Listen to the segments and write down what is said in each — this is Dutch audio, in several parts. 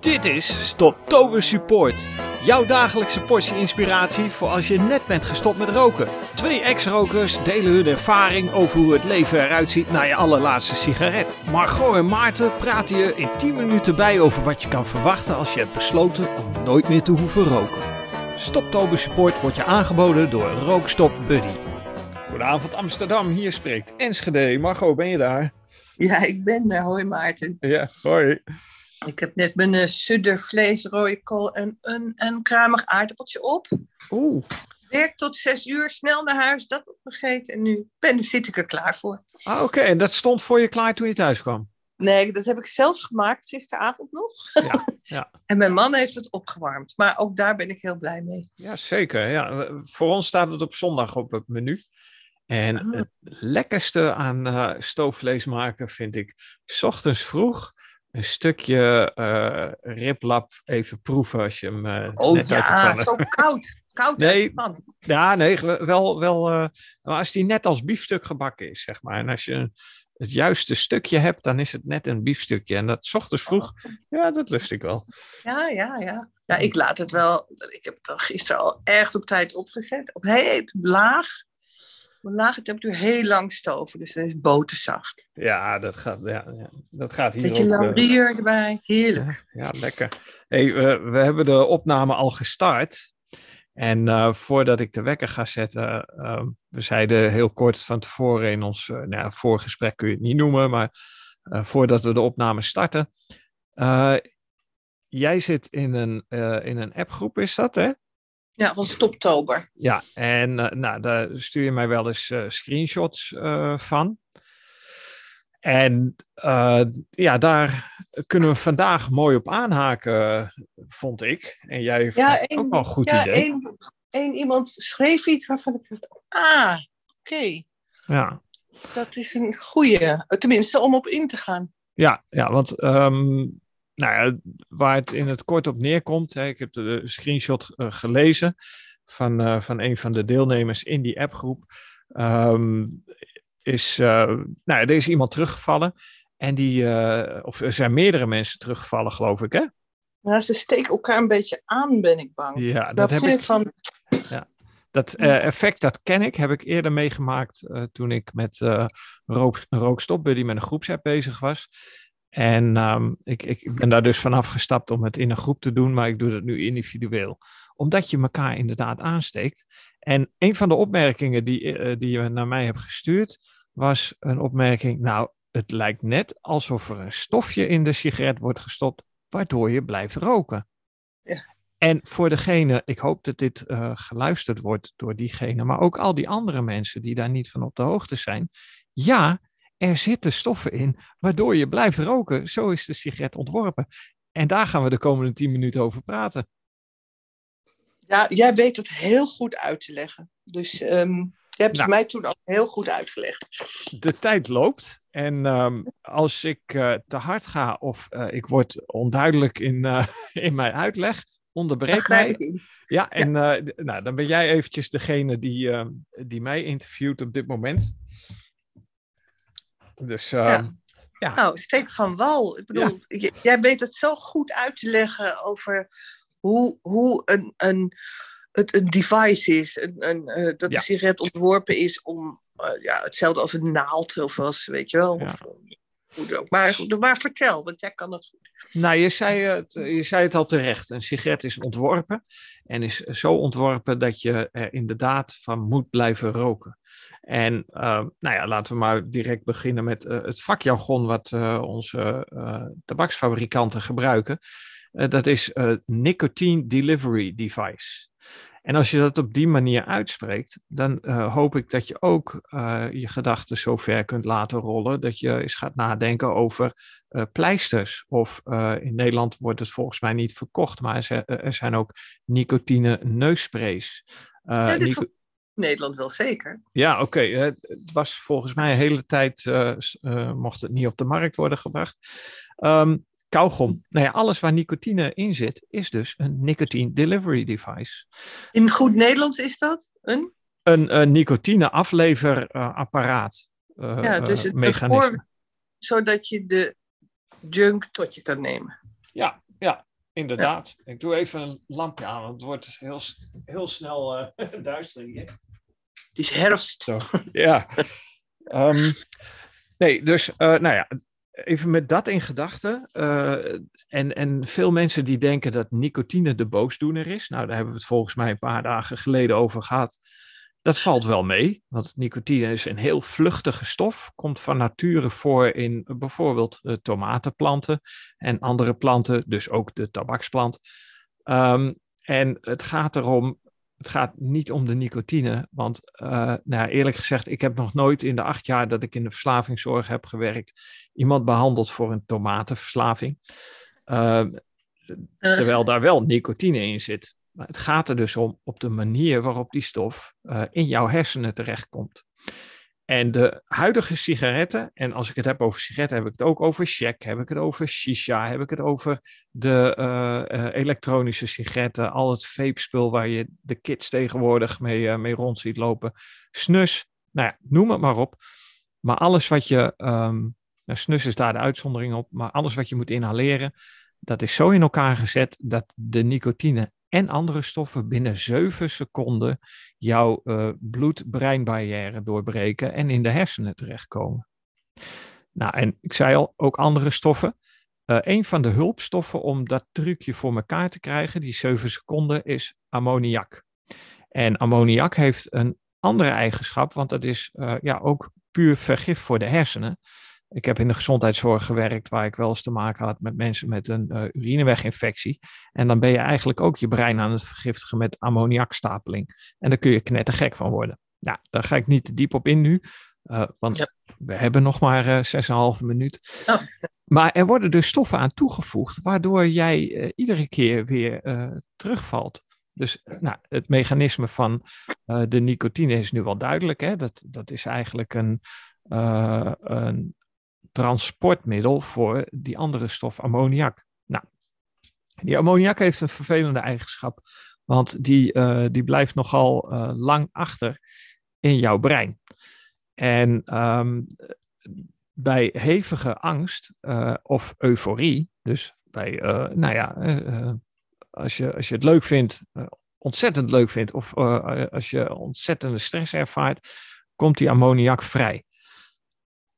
Dit is Stoptober Support. Jouw dagelijkse portie inspiratie voor als je net bent gestopt met roken. Twee ex-rokers delen hun ervaring over hoe het leven eruit ziet na je allerlaatste sigaret. Margot en Maarten praten je in 10 minuten bij over wat je kan verwachten als je hebt besloten om nooit meer te hoeven roken. Stoptober Support wordt je aangeboden door Rookstop Buddy. Goedenavond Amsterdam, hier spreekt Enschede. Margot, ben je daar? Ja, ik ben er. Hoi Maarten. Ja, hoi. Ik heb net mijn uh, suddervlees, rode kool en een, een kruimig aardappeltje op. Oeh. Werk tot zes uur, snel naar huis, dat opgegeten en nu ben, zit ik er klaar voor. Ah, Oké, en dat stond voor je klaar toen je thuis kwam? Nee, dat heb ik zelf gemaakt gisteravond nog. Ja, ja. en mijn man heeft het opgewarmd, maar ook daar ben ik heel blij mee. ja zeker. Ja. Voor ons staat het op zondag op het menu. En Ah. het lekkerste aan eh, stoofvlees maken vind ik 's ochtends vroeg een stukje eh riplap even proeven als je hem eh, Oh net ja, zo koud. Koud Nee. pan. Ja, nee, wel, wel maar als die net als biefstuk gebakken is, zeg maar. En als je het juiste stukje hebt, dan is het net een biefstukje. En dat 's ochtends vroeg, ja, dat lust ik wel. Ja, ja, ja. Ja, ik laat het wel. Ik heb het gisteren al echt op tijd opgezet. Op heet, laag. Lage temperatuur heel lang stoven. Dus dan is boterzacht. Ja, dat gaat, ja, ja, dat gaat hier Beetje eh, laurier erbij. Heerlijk. Ja, ja, lekker. Hey, we, we hebben de opname al gestart. En eh, voordat ik de wekker ga zetten, ehm, we zeiden heel kort van tevoren in ons uh, nou, voorgesprek kun je het niet noemen, maar uh, voordat we de opname starten. Uh, jij zit in een, uh, in een appgroep, is dat hè? Ja, van Stoptober. Ja, en uh, nou, daar stuur je mij wel eens uh, screenshots uh, van. En ja, daar kunnen we vandaag mooi op aanhaken, vond ik. En jij ja, vond een, ook wel een goed ja, idee. Een, een iemand schreef iets waarvan ik dacht, ah, oké. Okay. Ja. Dat is een goede, tenminste om op in te gaan. Ja, ja want um, nou ja, waar het in het kort op neerkomt, hè, ik heb de screenshot uh, gelezen van, uh, van een van de deelnemers in die appgroep, um, is, uh, nou ja, er is iemand teruggevallen en die, of er zijn meerdere mensen teruggevallen, geloof ik, hè? Ze steken elkaar een beetje aan, ben ik bang. Ja, dus dat heb ik. Van... Ja. Dat effect, dat ken ik, heb ik eerder meegemaakt toen ik met rook, Rookstop Buddy met een groepsapp bezig was. En um, ik, ik ben daar dus vanaf gestapt om het in een groep te doen, maar ik doe dat nu individueel. Omdat je elkaar inderdaad aansteekt. En een van de opmerkingen die, uh, die je naar mij hebt gestuurd, was een opmerking, nou, het lijkt net alsof er een stofje in de sigaret wordt gestopt, waardoor je blijft roken. Ja. En voor degene, ik hoop dat dit uh, geluisterd wordt door diegene, maar ook al die andere mensen die daar niet van op de hoogte zijn. Ja, er zitten stoffen in waardoor je blijft roken. Zo is de sigaret ontworpen. En daar gaan we de komende 10 minuten over praten. Ja, jij weet het heel goed uit te leggen. Dus um, je hebt Nou. het mij toen al heel goed uitgelegd. De tijd loopt. En um, als ik uh, te hard ga of uh, ik word onduidelijk in, uh, in mijn uitleg, onderbreek mij. Ja, en nou, dan ben jij eventjes degene die, ehm, die mij interviewt op dit moment. Dus ja. ja. Nou, steek van wal. Ik bedoel, ja. jij weet het zo goed uit te leggen over hoe, hoe een, een, het een device is. Een, een, uh, dat de sigaret ontworpen is om uh, ja, hetzelfde als een naald of als, weet je wel. Of, ook. Maar, maar vertel, want jij kan het goed. Nou, je zei, het, je zei het al terecht. Een sigaret is ontworpen en is zo ontworpen dat je er inderdaad van moet blijven roken. En uh, nou ja, laten we maar direct beginnen met uh, het vakjargon wat uh, onze tabaksfabrikanten gebruiken. Uh, dat is nicotine delivery device. En als je dat op die manier uitspreekt, dan uh, hoop ik dat je ook uh, je gedachten zo ver kunt laten rollen dat je eens gaat nadenken over uh, pleisters. Of in Nederland wordt het volgens mij niet verkocht, maar er, zijn ook nicotine neussprays. ja, nico Nederland wel zeker. Ja, oké. Okay. Het was volgens mij een hele tijd, mocht het niet op de markt worden gebracht. Um, kauwgom. Nou ja, alles waar nicotine in zit, is dus een nicotine delivery device. In goed Nederlands is dat een? Een, een nicotine afleverapparaat. Uh, ja, dus het mechanisme. Voor, zodat je de junk tot je kan nemen. Ja, ja. inderdaad. Ik doe even een lampje aan, want het wordt heel, heel snel uh, duister hier. Het is herfst. Zo, ja. um, nee, dus uh, nou ja, even met dat in gedachten. Uh, en, en veel mensen die denken dat nicotine de boosdoener is. Nou, daar hebben we het volgens mij een paar dagen geleden over gehad. Dat valt wel mee, want nicotine is een heel vluchtige stof, komt van nature voor in bijvoorbeeld de tomatenplanten en andere planten, dus ook de tabaksplant. Um, en het gaat erom, het gaat niet om de nicotine, want uh, nou, eerlijk gezegd, ik heb nog nooit in de acht jaar dat ik in de verslavingszorg heb gewerkt, iemand behandeld voor een tomatenverslaving. Uh, terwijl daar wel nicotine in zit. Maar het gaat er dus om op de manier waarop die stof uh, in jouw hersenen terechtkomt. En de huidige sigaretten, en als ik het heb over sigaretten, heb ik het ook over check, heb ik het over shisha, heb ik het over de uh, uh, elektronische sigaretten, al het vape-spul waar je de kids tegenwoordig mee, mee rond ziet lopen, snus, nou ja, noem het maar op. Maar alles wat je, um, nou, snus is daar de uitzondering op, maar alles wat je moet inhaleren, dat is zo in elkaar gezet dat de nicotine en andere stoffen binnen 7 seconden jouw uh, bloed-breinbarrière doorbreken en in de hersenen terechtkomen. Nou, en ik zei al, ook andere stoffen. Uh, een van de hulpstoffen om dat trucje voor elkaar te krijgen, die 7 seconden, is ammoniak. En ammoniak heeft een andere eigenschap, want dat is uh, ja, ook puur vergif voor de hersenen. Ik heb in de gezondheidszorg gewerkt waar ik wel eens te maken had met mensen met een uh, urineweginfectie. En dan ben je eigenlijk ook je brein aan het vergiftigen met ammoniakstapeling. En daar kun je knettergek van worden. Nou, daar ga ik niet te diep op in nu, uh, want ja. we hebben nog maar uh, 6,5 minuut. Oh. Maar er worden dus stoffen aan toegevoegd, waardoor jij uh, iedere keer weer terugvalt. Dus nou, het mechanisme van de nicotine is nu wel duidelijk. Hè? Dat, dat is eigenlijk een, een transportmiddel voor die andere stof ammoniak. Nou, die ammoniak heeft een vervelende eigenschap, want die, uh, die blijft nogal uh, lang achter in jouw brein. En um, bij hevige angst uh, of euforie, dus bij, nou ja, als, je, als je het leuk vindt, ontzettend leuk vindt, of als je ontzettende stress ervaart, komt die ammoniak vrij.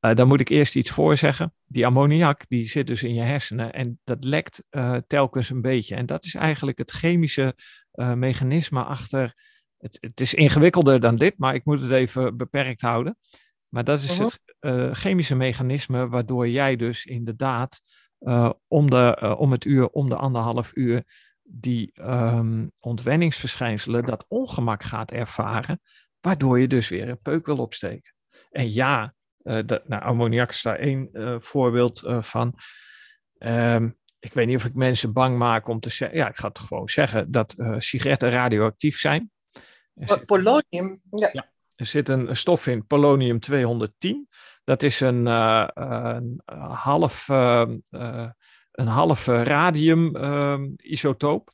Uh, dan moet ik eerst iets voorzeggen. Die ammoniak die zit dus in je hersenen en dat lekt uh, telkens een beetje. En dat is eigenlijk het chemische uh, mechanisme achter. Het, het, is ingewikkelder dan dit, maar ik moet het even beperkt houden. Maar dat is het chemische mechanisme waardoor jij dus inderdaad om, de, om het uur, om de anderhalf uur, die um, ontwenningsverschijnselen, dat ongemak gaat ervaren, waardoor je dus weer een peuk wil opsteken. En ja, dat, nou, ammoniak is daar één uh, voorbeeld uh, van. Um, ik weet niet of ik mensen bang maak om te zeggen. Ja, ik ga het gewoon zeggen dat sigaretten radioactief zijn. Polonium, ja. ja. Er zit een stof in, polonium 210. Dat is een, een half, ehm, een half radium um, isotoop.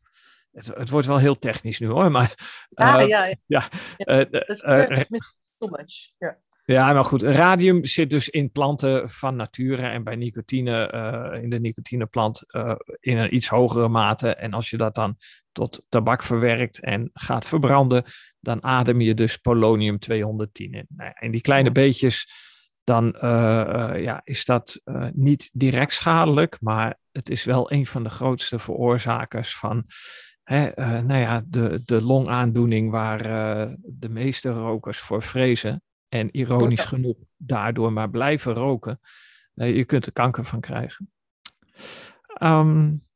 Het, het, wordt wel heel technisch nu hoor, maar... Ah, ja, ja. ja. ja. dat is too much, ja. Ja, maar goed, radium zit dus in planten van nature en bij nicotine, uh, in de nicotineplant, uh, in een iets hogere mate. En als je dat dan tot tabak verwerkt en gaat verbranden, dan adem je dus polonium 210 in. Nou, en die kleine beetjes, dan uh, ja, is dat niet direct schadelijk, maar het is wel een van de grootste veroorzakers van nou ja, de, de longaandoening waar de meeste rokers voor vrezen. En ironisch genoeg daardoor maar blijven roken. Uh, je kunt er kanker van krijgen. Um,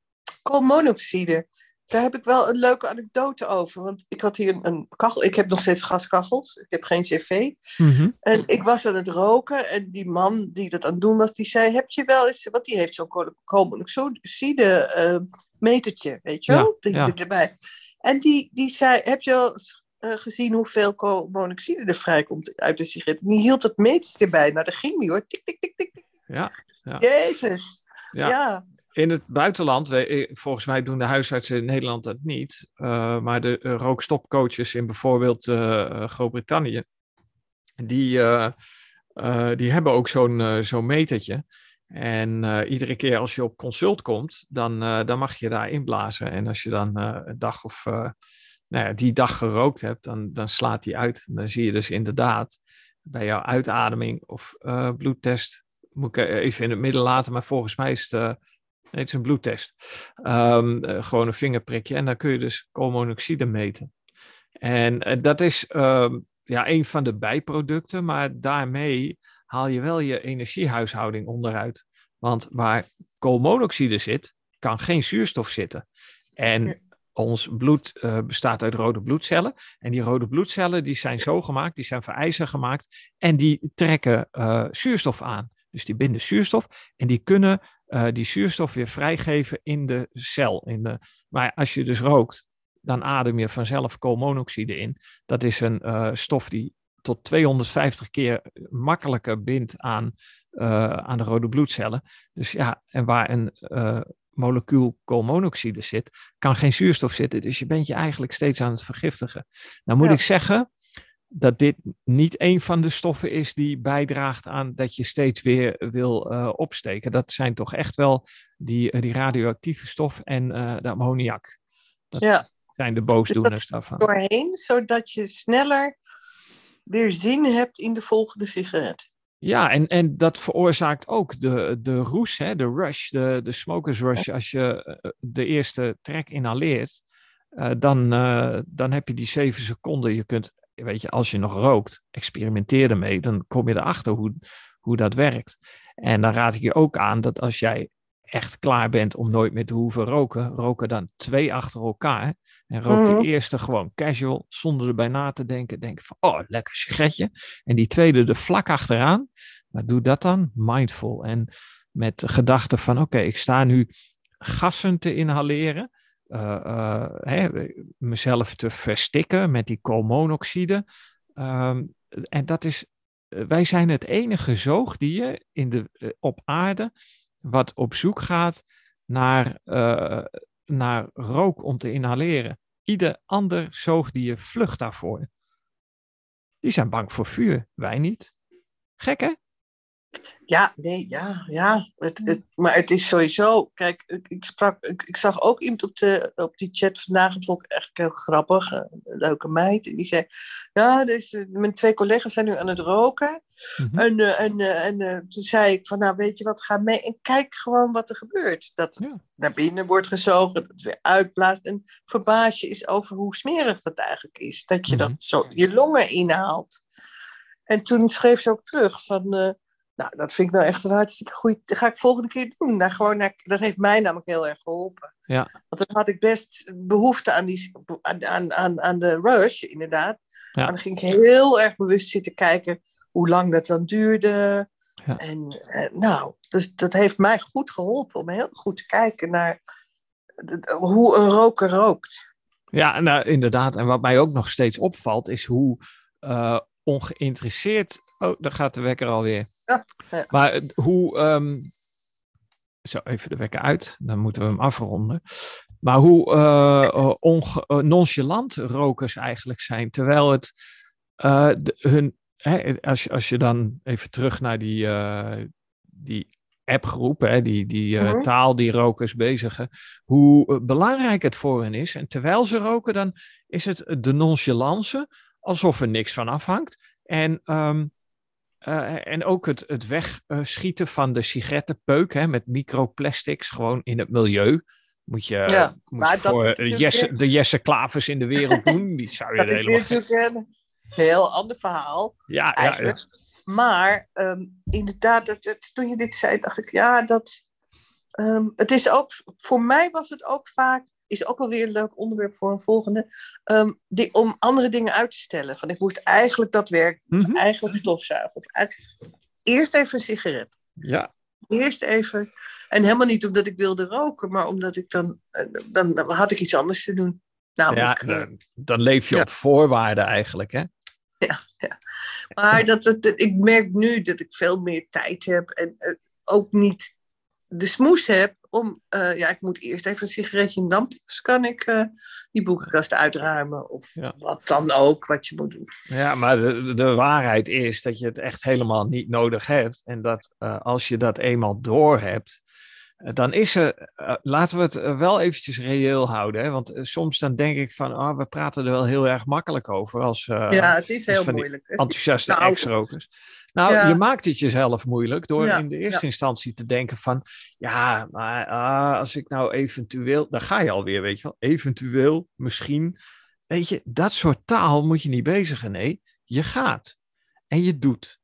Koolmonoxide. Daar heb ik wel een leuke anekdote over. Want ik had hier een kachel. Ik heb nog steeds gaskachels. Ik heb geen cv. Mm-hmm. En ik was aan het roken. En die man die dat aan het doen was, die zei: Heb je wel eens. Want die heeft zo'n koolmonoxide uh, metertje. Weet je wel? Ja, ja. erbij. En die, die zei: Heb je wel uh, gezien hoeveel koolmonoxide er vrijkomt uit de sigaret. En die hield het metertje erbij. Nou, dat ging niet hoor. Tik, tik, tik, tik, tik. Ja, ja. Jezus. Ja. ja. In het buitenland, eh, volgens mij doen de huisartsen in Nederland dat niet. Uh, maar de rookstopcoaches in bijvoorbeeld Groot-Brittannië, die, die hebben ook zo'n zo'n metertje. En uh, iedere keer als je op consult komt, dan, uh, dan mag je daar inblazen. En als je dan uh, een dag of nou ja, die dag gerookt hebt, dan, dan slaat die uit. En dan zie je dus inderdaad bij jouw uitademing of bloedtest, moet ik even in het midden laten, maar volgens mij is het, is een bloedtest. Um, gewoon een vingerprikje en dan kun je dus koolmonoxide meten. En dat is um, ja, een van de bijproducten, maar daarmee haal je wel je energiehuishouding onderuit. Want waar koolmonoxide zit, kan geen zuurstof zitten. En ons bloed uh, bestaat uit rode bloedcellen. En die rode bloedcellen die zijn zo gemaakt, die zijn van ijzer gemaakt. En die trekken uh, zuurstof aan. Dus die binden zuurstof. En die kunnen uh, die zuurstof weer vrijgeven in de cel. In de... Maar als je dus rookt, dan adem je vanzelf koolmonoxide in. Dat is een stof die tot 250 keer makkelijker bindt aan, aan de rode bloedcellen. Dus ja, en waar een molecuul koolmonoxide zit, kan geen zuurstof zitten. Dus je bent je eigenlijk steeds aan het vergiftigen. Nou moet ik zeggen dat dit niet een van de stoffen is die bijdraagt aan dat je steeds weer wil uh, opsteken. Dat zijn toch echt wel die, die radioactieve stof en de ammoniak. Dat ja. zijn de boosdoeners daarvan. Doorheen, zodat je sneller weer zin hebt in de volgende sigaret. Ja, en, en dat veroorzaakt ook de, de roes, hè, de rush, de, de smokers rush. Als je eh, de eerste trek inhaleert, uh, dan, uh, dan heb je die zeven seconden. Je kunt, weet je, als je nog rookt, experimenteer ermee. Dan kom je erachter hoe, hoe dat werkt. En dan raad ik je ook aan dat als jij echt klaar bent om nooit meer te hoeven roken, roken dan twee achter elkaar. En rook mm -hmm. de eerste gewoon casual, zonder erbij na te denken. Denken van, oh, lekker sigaretje. En die tweede er vlak achteraan. Maar doe dat dan mindful. En met de gedachte van, oké, okay, ik sta nu gassen te inhaleren. Uh, uh, hè, mezelf te verstikken met die koolmonoxide. Um, en dat is, wij zijn het enige zoogdier in de, op aarde wat op zoek gaat naar, uh, naar rook om te inhaleren. Ieder ander zoogdier vlucht daarvoor. Die zijn bang voor vuur, wij niet. Gek hè? Ja, nee, ja, ja. Het, het, maar het is sowieso. Kijk, ik, ik sprak, ik, ik, zag ook iemand op, de, op die chat vandaag. Dat vond ik echt heel grappig. Een leuke meid. En die zei: Ja, dus, mijn twee collega's zijn nu aan het roken. Mm-hmm. En, uh, en, uh, en uh, toen zei ik: van, Nou, weet je wat, ga mee en kijk gewoon wat er gebeurt. Dat het ja. naar binnen wordt gezogen, dat het weer uitblaast. En verbaas je is over hoe smerig dat eigenlijk is. Dat je mm-hmm. dat zo je longen inhaalt. En toen schreef ze ook terug van. Nou, dat vind ik nou echt een hartstikke goed. Dat ga ik volgende keer doen. Nou, gewoon naar, dat heeft mij namelijk heel erg geholpen. Ja. Want dan had ik best behoefte aan, die, aan, aan, aan de rush, inderdaad. Ja. En dan ging ik heel erg bewust zitten kijken hoe lang dat dan duurde. Ja. En eh, nou, dus dat heeft mij goed geholpen om heel goed te kijken naar hoe een roker rookt. Ja, nou, inderdaad. En wat mij ook nog steeds opvalt, is hoe uh, ongeïnteresseerd. Oh, daar gaat de wekker alweer. Ja, ja. Maar hoe. Um... Zo, even de wekker uit. Dan moeten we hem afronden. Maar hoe uh, onge- uh, nonchalant rokers eigenlijk zijn. Terwijl het uh, de, hun. Hè, als, je, als je dan even terug naar die, die appgroep, hè, die, die mm-hmm. taal die rokers bezigen, hoe belangrijk het voor hen is. En terwijl ze roken, dan is het de nonchalance, alsof er niks van afhangt. En um, uh, en ook het, het wegschieten van de sigarettenpeuk hè, met microplastics gewoon in het milieu. Moet je, ja, moet je voor de Jesse, de Jesse Klavers in de wereld doen. Die zou je dat is natuurlijk een heel ander verhaal. Ja, eigenlijk. Ja, ja. Maar um, inderdaad, dat, dat, toen je dit zei, dacht ik, ja, dat. Um, het is ook, voor mij was het ook vaak is ook alweer een leuk onderwerp voor een volgende. Um, die, om andere dingen uit te stellen. Van ik moest eigenlijk dat werk, mm-hmm. eigenlijk stofzuigen. Of eigenlijk, eerst even een sigaret. Ja. Eerst even. En helemaal niet omdat ik wilde roken, maar omdat ik dan. Dan, dan had ik iets anders te doen. Namelijk, ja, dan, dan leef je ja. op voorwaarden eigenlijk, hè? Ja, ja. maar dat, dat, ik merk nu dat ik veel meer tijd heb en uh, ook niet de smoes heb om, uh, ja, ik moet eerst even een sigaretje in dampjes, kan ik uh, die boekenkast uitruimen of ja. wat dan ook, wat je moet doen. Ja, maar de, de waarheid is dat je het echt helemaal niet nodig hebt en dat uh, als je dat eenmaal door hebt, dan is er, laten we het wel eventjes reëel houden. Hè? Want soms dan denk ik van, oh, we praten er wel heel erg makkelijk over als, ja, het is heel moeilijk. enthousiaste nou, ex-rokers. Nou, je maakt het jezelf moeilijk door in de eerste instantie te denken van, ja, maar ah, als ik nou eventueel, dan ga je alweer, weet je wel, eventueel, misschien. Weet je, dat soort taal moet je niet bezigen. Nee, je gaat en je doet.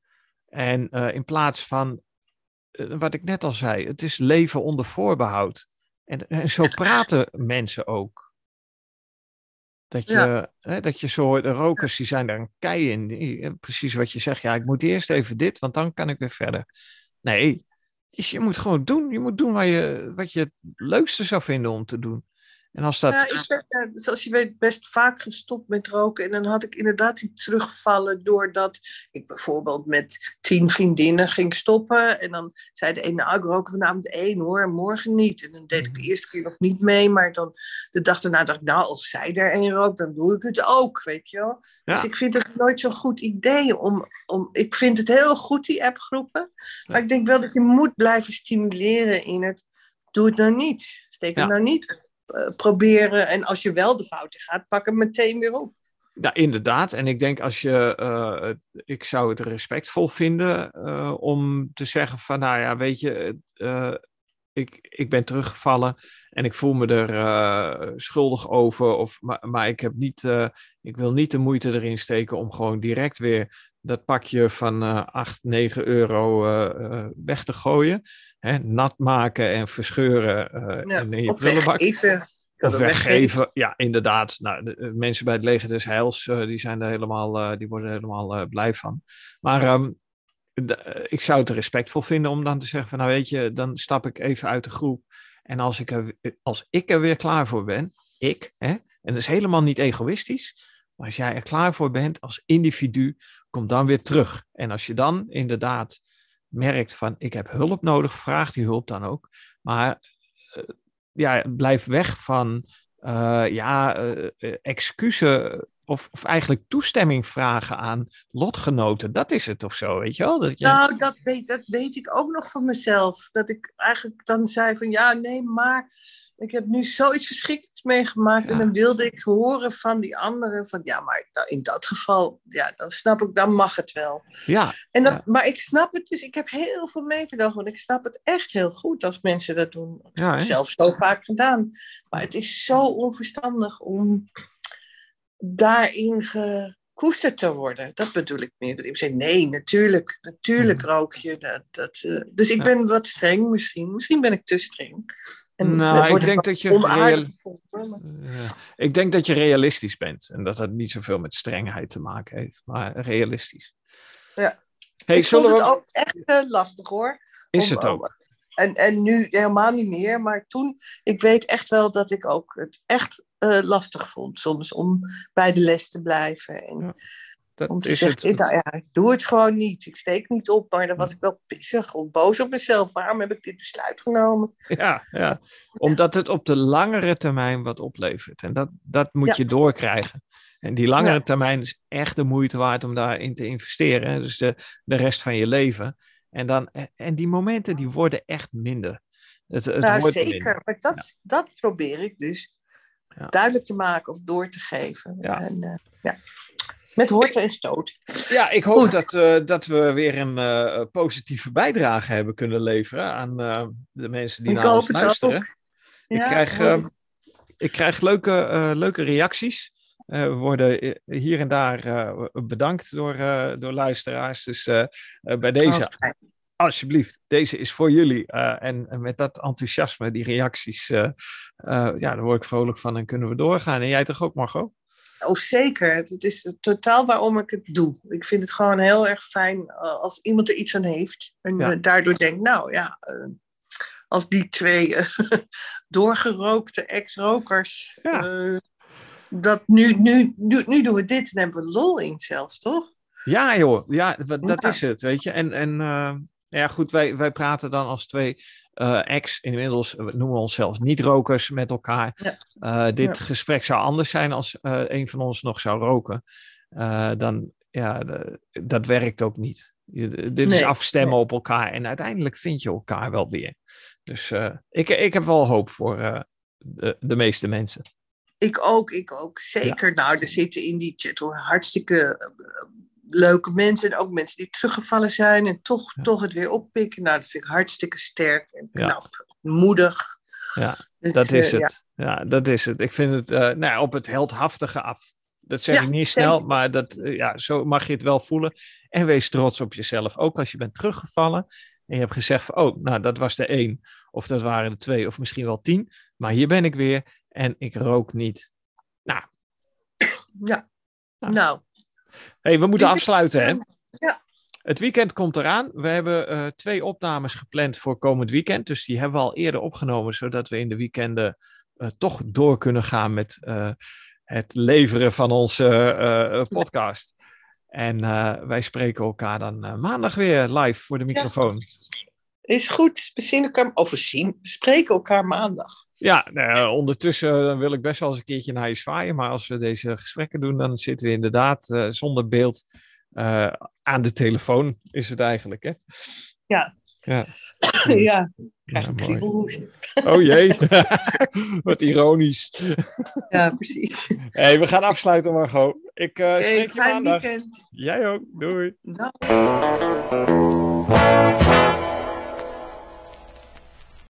En uh, in plaats van, uh, wat ik net al zei, het is leven onder voorbehoud. En, en zo praten mensen ook. Dat je, hè, dat je zo, de rokers die zijn daar een kei in. Die, precies wat je zegt. Ja, ik moet eerst even dit, want dan kan ik weer verder. Nee, je moet gewoon doen. Je moet doen wat je, wat je het leukste zou vinden om te doen. En als dat... Ja, ik ben, zoals je weet, best vaak gestopt met roken. En dan had ik inderdaad die terugvallen doordat ik bijvoorbeeld met tien vriendinnen ging stoppen. En dan zei de ene, nou, ik rook vanavond één hoor, morgen niet. En dan deed ik de mhm. eerste keer nog niet mee. Maar dan de dag daarna dacht ik, nou, als zij er één rookt, dan doe ik het ook, weet je wel. Dus ik vind het nooit zo'n goed idee om, om... Ik vind het heel goed, die appgroepen. Maar ik denk wel dat je moet blijven stimuleren in het... Doe het nou niet. Steek het nou niet eh, proberen. En als je wel de fouten gaat, pak hem meteen weer op. Ja, inderdaad. En ik denk als je, uh, ik zou het respectvol vinden uh, om te zeggen van, nou ja, weet je, ik, ik ben teruggevallen en ik voel me er schuldig over. Of, maar, maar ik, heb niet, ik wil niet de moeite erin steken om gewoon direct weer dat pakje van uh, 8, 9 euro weg te gooien hè, nat maken en verscheuren uh, ja, in je prullenbak. Of weggeven. Ja, inderdaad. Nou, de, mensen bij het leger des Heils, die, zijn er helemaal, die worden er helemaal blij van. Maar um, de, ik zou het respectvol vinden om dan te zeggen van, nou weet je, dan stap ik even uit de groep. En als ik er, als ik er weer klaar voor ben, ik, hè, en dat is helemaal niet egoïstisch, maar als jij er klaar voor bent als individu, kom dan weer terug. En als je dan inderdaad merkt van ik heb hulp nodig, vraag die hulp dan ook. Maar uh, ja, blijf weg van uh, ja, uh, excuses of, of eigenlijk toestemming vragen aan lotgenoten. Dat is het of zo, weet je wel? Dat je... Nou, dat weet, dat weet ik ook nog van mezelf. Dat ik eigenlijk dan zei van ja, nee, maar ik heb nu zoiets verschrikkelijks meegemaakt. En dan wilde ik horen van die anderen van ja, maar in dat geval, ja, dan snap ik, dan mag het wel. Ja. En dat, Maar ik snap het dus, ik heb heel veel meegedacht, want ik snap het echt heel goed als mensen dat doen. Ja, Zelf zo vaak gedaan. Maar het is zo onverstandig om daarin gekoesterd te worden. Dat bedoel ik meer. Ik zei, nee, natuurlijk, natuurlijk mhm. rook je. Dat, dat, uh, dus ik ben wat streng misschien. Misschien ben ik te streng. En nou, ik denk dat je real... ja. Ik denk dat je realistisch bent. En dat dat niet zoveel met strengheid te maken heeft. Maar realistisch. Ja. Hey, ik vond het ook echt uh, lastig hoor. Is het ook. En, en nu helemaal niet meer. Maar toen, ik weet echt wel dat ik ook het echt uh, lastig vond soms om bij de les te blijven. En ja, dat om te is zeggen, het. Nou ja, ik doe het gewoon niet. Ik steek niet op, maar dan was ik wel pissig of boos op mezelf. Waarom heb ik dit besluit genomen? Ja, ja. omdat het op de langere termijn wat oplevert. En dat, dat moet je doorkrijgen. En die langere termijn is echt de moeite waard om daarin te investeren. Dus de, de rest van je leven. En, dan, en die momenten die worden echt minder. Het, het nou, wordt zeker. Minder. Maar dat, dat probeer ik dus duidelijk te maken of door te geven. Ja. En, uh, ja. Met horten en stoot. Ja, ik hoop dat, uh, dat we weer een uh, positieve bijdrage hebben kunnen leveren aan de mensen die ik naar ons luisteren. Ik, krijg, ik krijg leuke, leuke reacties. We worden hier en daar bedankt door, door luisteraars. Dus bij deze alsjeblieft, deze is voor jullie. En, en, met dat enthousiasme, die reacties, ja, daar word ik vrolijk van en kunnen we doorgaan. En jij toch ook, Margot? Oh, zeker. Het is totaal waarom ik het doe. Ik vind het gewoon heel erg fijn als iemand er iets aan heeft. En daardoor denkt, nou ja, als die twee doorgerookte ex-rokers... dat nu, nu, nu, nu doen we dit en hebben we lol in zelfs, toch? Ja, joh. Ja, dat, is het, weet je. En, en ja, goed, wij, wij praten dan als twee uh, ex, inmiddels we noemen we onszelf niet-rokers met elkaar. Ja. dit gesprek zou anders zijn als een van ons nog zou roken. dan, ja, dat werkt ook niet. Je, dit is afstemmen op elkaar en uiteindelijk vind je elkaar wel weer. Dus ik, ik heb wel hoop voor de, de meeste mensen. Ik ook, ik ook. Zeker. Nou, er zitten in die chat hartstikke eh, leuke mensen. En ook mensen die teruggevallen zijn en toch, toch het weer oppikken. Nou, dat vind ik hartstikke sterk en knap. Moedig. Ja, dus, dat is uh, het. Ja. dat is het. Ik vind het uh, nou, op het heldhaftige af. Dat zeg ik niet snel, maar dat, ja, zo mag je het wel voelen. En wees trots op jezelf. Ook als je bent teruggevallen en je hebt gezegd van, oh, nou, dat was de één. Of dat waren de twee, of misschien wel tien. Maar hier ben ik weer en ik rook niet. Nou. Ja. Nou. nou. hey, we moeten afsluiten, hè? Ja. Het weekend komt eraan. We hebben uh, twee opnames gepland voor komend weekend. Dus die hebben we al eerder opgenomen, zodat we in de weekenden uh, toch door kunnen gaan met uh, het leveren van onze podcast. En wij spreken elkaar dan maandag weer live voor de microfoon. Ja. Is goed. We zien elkaar, of we zien, we spreken elkaar maandag. Ja, nou, ondertussen wil ik best wel eens een keertje naar je zwaaien. Maar als we deze gesprekken doen, dan zitten we inderdaad uh, zonder beeld uh, aan de telefoon, is het eigenlijk, hè? Ja. Ja. ja, krijg ja, kriebelhoest. Oh jee, wat ironisch. Ja, precies. Hey, we gaan afsluiten, Margot. Ik uh, hey, fijn weekend. Jij ook, doei.